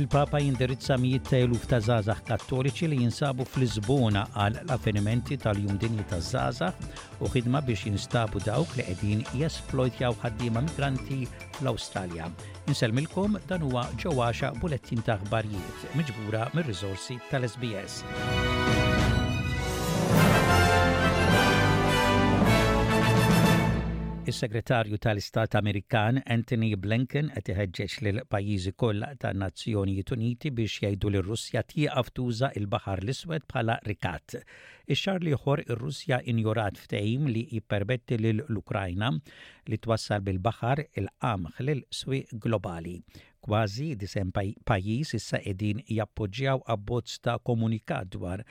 Il-Papa jindirizza mijiet ta' eluf ta' żgħażagħ Kattoliċi li jinsabu f'Lisbona għal l-avvenimenti tal-Jum Dinji taż-Żgħażagħ u ħidma biex jinstabu dawk li qegħdin jesplojtjaw ħaddiema migranti fl-Awstralja. Insellmilkom dan huwa ġewwaxa bulettin ta' aħbarijiet miġbura mir-riżorsi tal-SBS. Is-Segretarju tal-Istat Amerikan Anthony Blinken qed iħeġġeġ lil pajjiżi kollha ta' Nazzjonijiet Uniti biex jgħidu lir russja tieqaf tuża l-Baħar l-Iswed bħala rikat. Ix-xahar l-ieħor ir-Russja injorat ftehim li jippermetti lil l-Ukrajna li twassal bil-baħar il-qamħ lil swieq globali. Kważi disgħin pajjiż issa qegħdin jappoġġjaw abbozz ta' komunikat dwar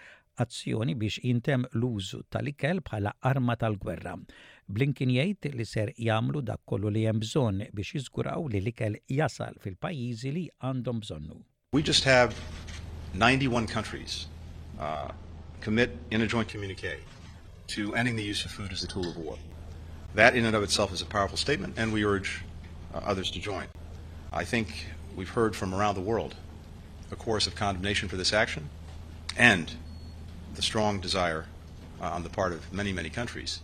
azzjoni biex jintemm l-użu tal-ikel bħala arma tal-gwerra. Blinken jgħid li ser jagħmlu dak kollu li hemm bżonn biex jiżguraw li l-ikel jasal fil-pajjiżi li għandhom bżonnu. We just have 91 countries commit in a joint communique. to ending the use of food as a tool of war. That in and of itself is a powerful statement, and we urge uh, others to join. I think we've heard from around the world a chorus of condemnation for this action and the strong desire uh, on the part of many, many countries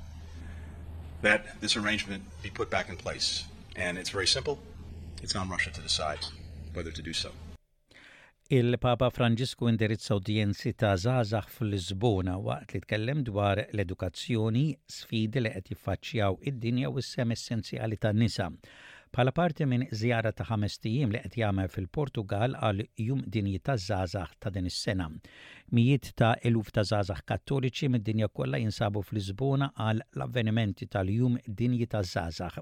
that this arrangement be put back in place. And it's very simple. It's on Russia to decide whether to do so. Il-Papa Franġisku indirizza udjenzi ta' żgħażagħ f'Lisbona waqt li tkellem dwar l-edukazzjoni, sfidi li qed jiffaċċjaw id-dinja u s-sehem essenzjali tan-nisa. Bħala parti minn żjara ta' ħamest ijiem li qed jagħmel fil-Portugall għall-Jum Dinji taż-Żgħażagħ ta' din is-sena. Mijiet ta' eluf ta' żgħażagħ Kattoliċi mid-dinja kollha jinsabu f'Lisbona għal l-avvenimenti tal-Jum Dinji taż-Żgħażagħ.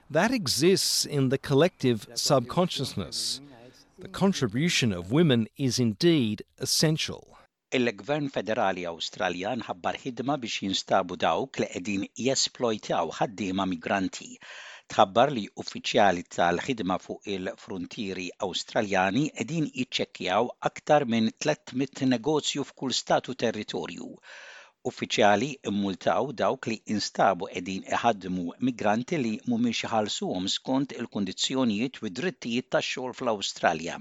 that exists in the collective subconsciousness, the contribution of women is indeed essential. Il-Gvern Federali Awstraljan ħabbar ħidma biex jinstabu dawk li qegħdin jesplojtjaw ħaddiema migranti. Tħabbar li uffiċjali tal-ħidma fuq il-fruntieri Awstraljani qegħdin jiċċekkjaw aktar minn 300 negozju f'kull stat u territorju Uffiċjali mmultaw dawk li instabu qegħdin iħaddmu migranti li mhumiex iħallsuhom skont il-kundizzjonijiet u d-drittijiet tax-xogħol fl-Awstralja.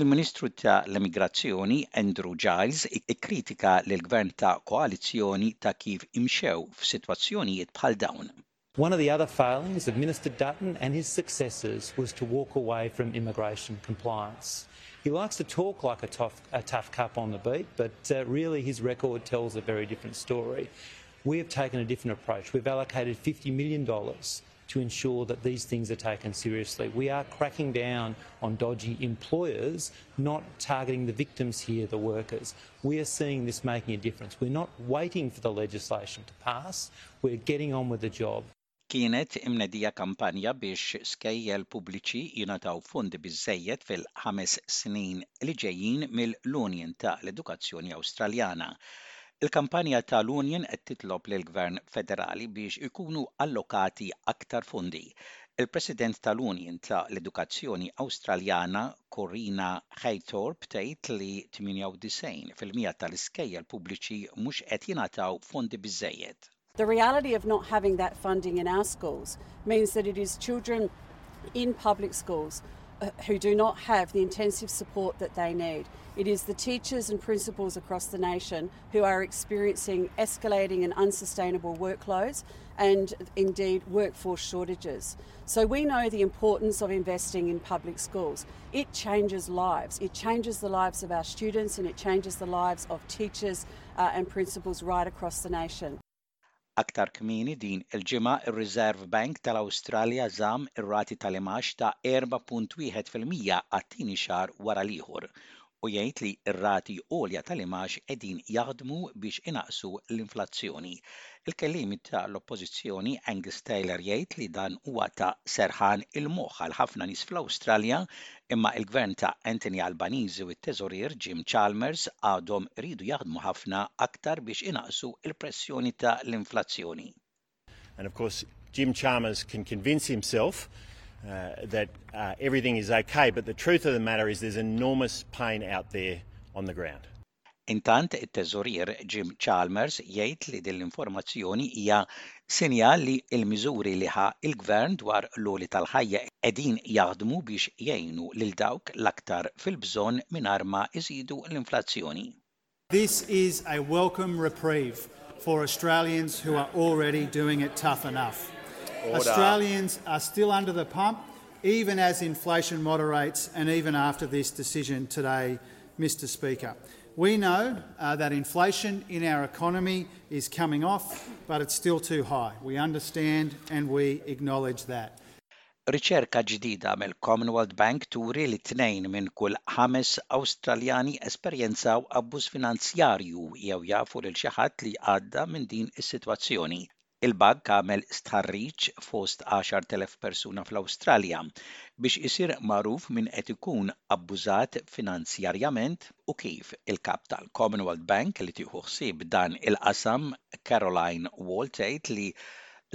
Il-Ministru ta' l-Immigrazzjoni, Andrew Giles, ikkritika lill-Gvern ta' koalizzjoni ta' kif imxew f'sitwazzjonijiet bħal dawn. One of the other failings of Minister Dutton and his successors was to walk away from immigration compliance. He likes to talk like a tough, a tough cup on the beat, but uh, really his record tells a very different story. We have taken a different approach. We've allocated $50 million to ensure that these things are taken seriously. We are cracking down on dodgy employers, not targeting the victims here, the workers. We are seeing this making a difference. We're not waiting for the legislation to pass, We're getting on with the job. Kienet imnedija kampanja biex skejjel pubbliċi jingħataw fondi biżżejjed fil-ħames snin li ġejjin mill-Union ta' l-Edukazzjoni Awstraljana. Il-kampanja ta' l-Union qed titlob lill-Gvern Federali biex ikunu allokati aktar fondi Il-President tal-Union ta' l-Edukazzjoni Awstraljana Corrina Haythorpe tgħid li 98 fil-mija ta' l-iskejjel pubbliċi mhux qed jingħataw fondi biżżejjed. The reality of not having that funding in our schools means that it is children in public schools who do not have the intensive support that they need. It is the teachers and principals across the nation who are experiencing escalating and unsustainable workloads and indeed workforce shortages. So we know the importance of investing in public schools. It changes lives. It changes the lives of our students and it changes the lives of teachers uh, and principals right across the nation. Aktar kmieni din il-ġimgħa r-Reserve Bank tal-Awstralja żamm ir-rati tal-imgħax ta' 4.1 fil-mija għat-tieni xahar wara l-ieħor u jgħid li r-rati għolja tal-imgħax qegħdin jaħdmu biex inaqqsu l-inflazzjoni. Il-kelliem tal-Oppożizzjoni Angus Taylor jgħid li dan huwa ta' serħan il-moħħ għal ħafna nies fl-Awstralja Imma il-Gvern ta' Anthony Albanizi u t-Teżorier Jim Chalmers għadhom iridu jaħdmu ħafna aktar biex inaqqsu l-pressjoni ta' l-inflazzjoni. And of course Jim Chalmers can convince himself that everything is ok but the truth of the matter is there's enormous pain out there on the ground. Intant, it-Teżorier Jim Chalmers jgħid li din l-informazzjoni hija sinjal li l-miżuri li ħa l-Gvern dwar l-għoli tal-ħajja qegħdin jaħdmu biex jgħinu lil dawk l-aktar fil-bżonn mingħajr ma jżidu l-inflazzjoni. This is a welcome reprieve for Australians who are already doing it tough enough. Australians are still under the pump even as inflation moderates and even after this decision today Mister Speaker, we know that inflation in our economy is coming off but it's still too high. We understand and we acknowledge that. Riċerka ġdida mill-Commonwealth Bank turi li tnejn minn kull ħames Awstraljani esperjenzaw abbuż finanzjarju jew jafu lil xi ħadd li għadda minn din is-sitwazzjoni. Il-bank għamel stħarriġ fost 10,000 persuna fl-Awstralja biex isir magħruf min qed ikun abbużat finanzjarjament u kif. Il-Kap tal-Commonwealth Bank li tieħu ħsieb dan il-qasam, Caroline Wall tgħid li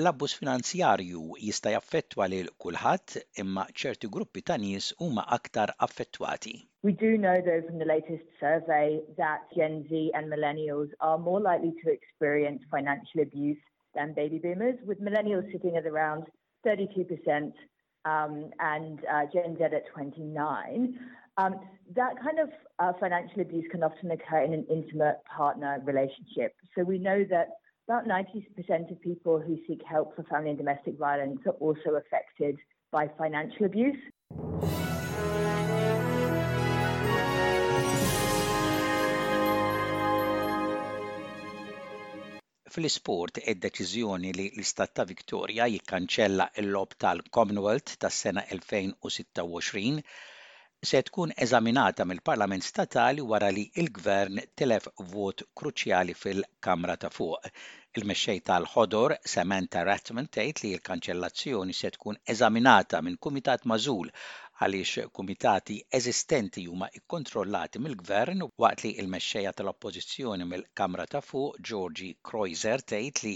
l-abbuż finanzjarju jista' jaffettwa lil kulħadd imma ċerti gruppi ta' nies huma aktar affettwati. We do know though from the latest survey that Gen Z and millennials are more likely to experience financial abuse than baby boomers, with millennials sitting at around 32% um, and uh, Gen Z at 29. Um, that kind of uh, financial abuse can often occur in an intimate partner relationship. So we know that about 90% of people who seek help for family and domestic violence are also affected by financial abuse. Fl-isport, id-deċiżjoni li l-Istat ta' Victoria jikkanċella l-Logħob tal-Commonwealth tas-sena 2026 se tkun eżaminata mill-Parlament Statali wara li l-Gvern tilef vot kruċjali fil-Kamra ta' Fuq. Il-Mexxej tal-Ħodor, Samantha Rathman tgħid li l-kanċellazzjoni se tkun eżaminata minn kumitat magħżul għaliex kumitati eżistenti huma kkontrollati mill-Gvern waqt li l-Mexxejja tal-Oppożizzjoni mill-Kamra ta' Fuq, Georgie Kroiser tgħid li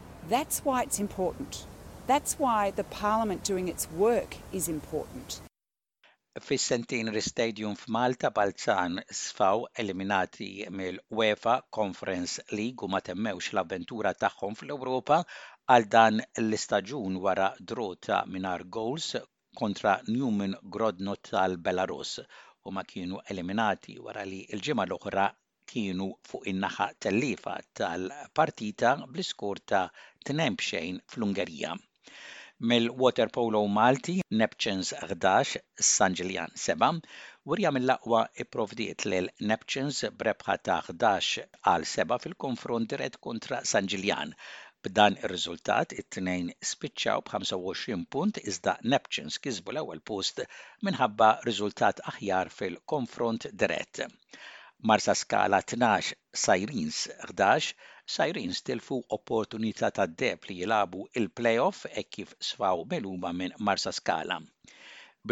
That's why it's important. That's why the Parliament doing its work is important. Fis-Centenary Stadium f'Malta, Balzan sfaw eliminati mill-UEFA Conference League u ma temmewx l-avventura tagħhom fl-Ewropa għal dan l-istaġun wara draw ta' mingħajr gowls kontra Numan Grodno tal-Belarus. Huma kienu eliminati wara li l-ġimgħa l-oħra kienu fuq in-naħa telliefa tal-partita bl-iskor ta' tnejn b'xejn fl-Ungerija. Mill-waterpolo Malti, Neptunes 11, San Ġiljan 7, Wirja mill-Aqwa ipprovdiet lil Neptunes b'rebħa ta' 11 għal 7 fil-konfront dirett kontra San Ġiljan. B'dan ir-riżultat, it-tnejn spiċċaw b'25 punt iżda Neptunes kisbu l-ewwel post minħabba riżultat aħjar fil-konfront dirett. Marsaskala tnax, Sirens ħdax, Sirens tilfu opportunità tad-deheb li jilagħbu l-play-off hekk kif sfaw megħluba minn Marsaskala.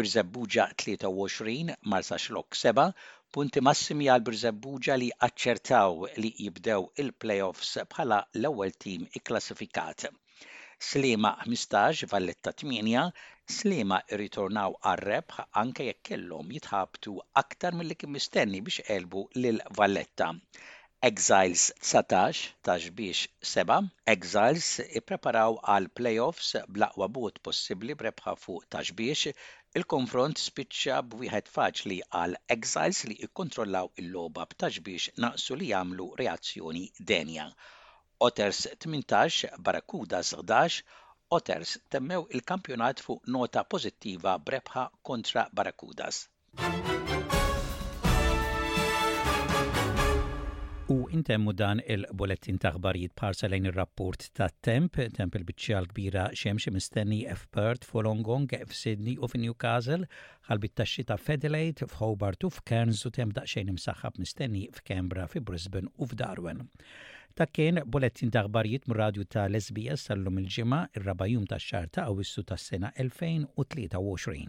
Birżebbuġa 23, Marsaxlokk seba', punti massimi għal Birżebbuġa li aċċertaw li jibdew il-play-offs bħala l-ewwel tim ikklassifikat. Sliema 15, Valletta 8, Sliema rritornaw għar-rebħ anke jekk kellhom jitħabtu aktar milli kien mistenni biex għelbu lil Valletta. Exiles 19, Ta' Xbiex 7, Exiles ippreparaw għal play-offs bl-aqwa bogħod possibbli b'rebħa fuq Ta' Xbiex. Il-konfront spiċċa b'wieħed faċli għal Exiles li kkontrollaw il-logħba b'Ta' Xbiex naqsu li jagħmlu reazzjoni denja. Otters 18, Barracudas 11, Otters temmew il-kampjonat fuq nota pożittiva b'rebħa kontra Barracudas. U intemmu dan il-bulettin ta' ħbarijiet parsa lejn ir-rapport ta' temp, temp il-biċċa l-kbira xemx mistenni f'Perth, f'Wolongong, f'Sydney u f'Newcastle, Ħalbit tax-xita f'Adelaide, f'Hobart u f'Cairns u temp daqsxejn imsaħħab mistenni f'Canberra, fi Brisbane u f'Darwen. Dak kien Bulettin ta' Aħbarijiet mir-Radju ta' l-SBS tal-lum il-Ġimgħa, ir-raba' jum tax-xahar ta' Awwissu tas-sena 2023.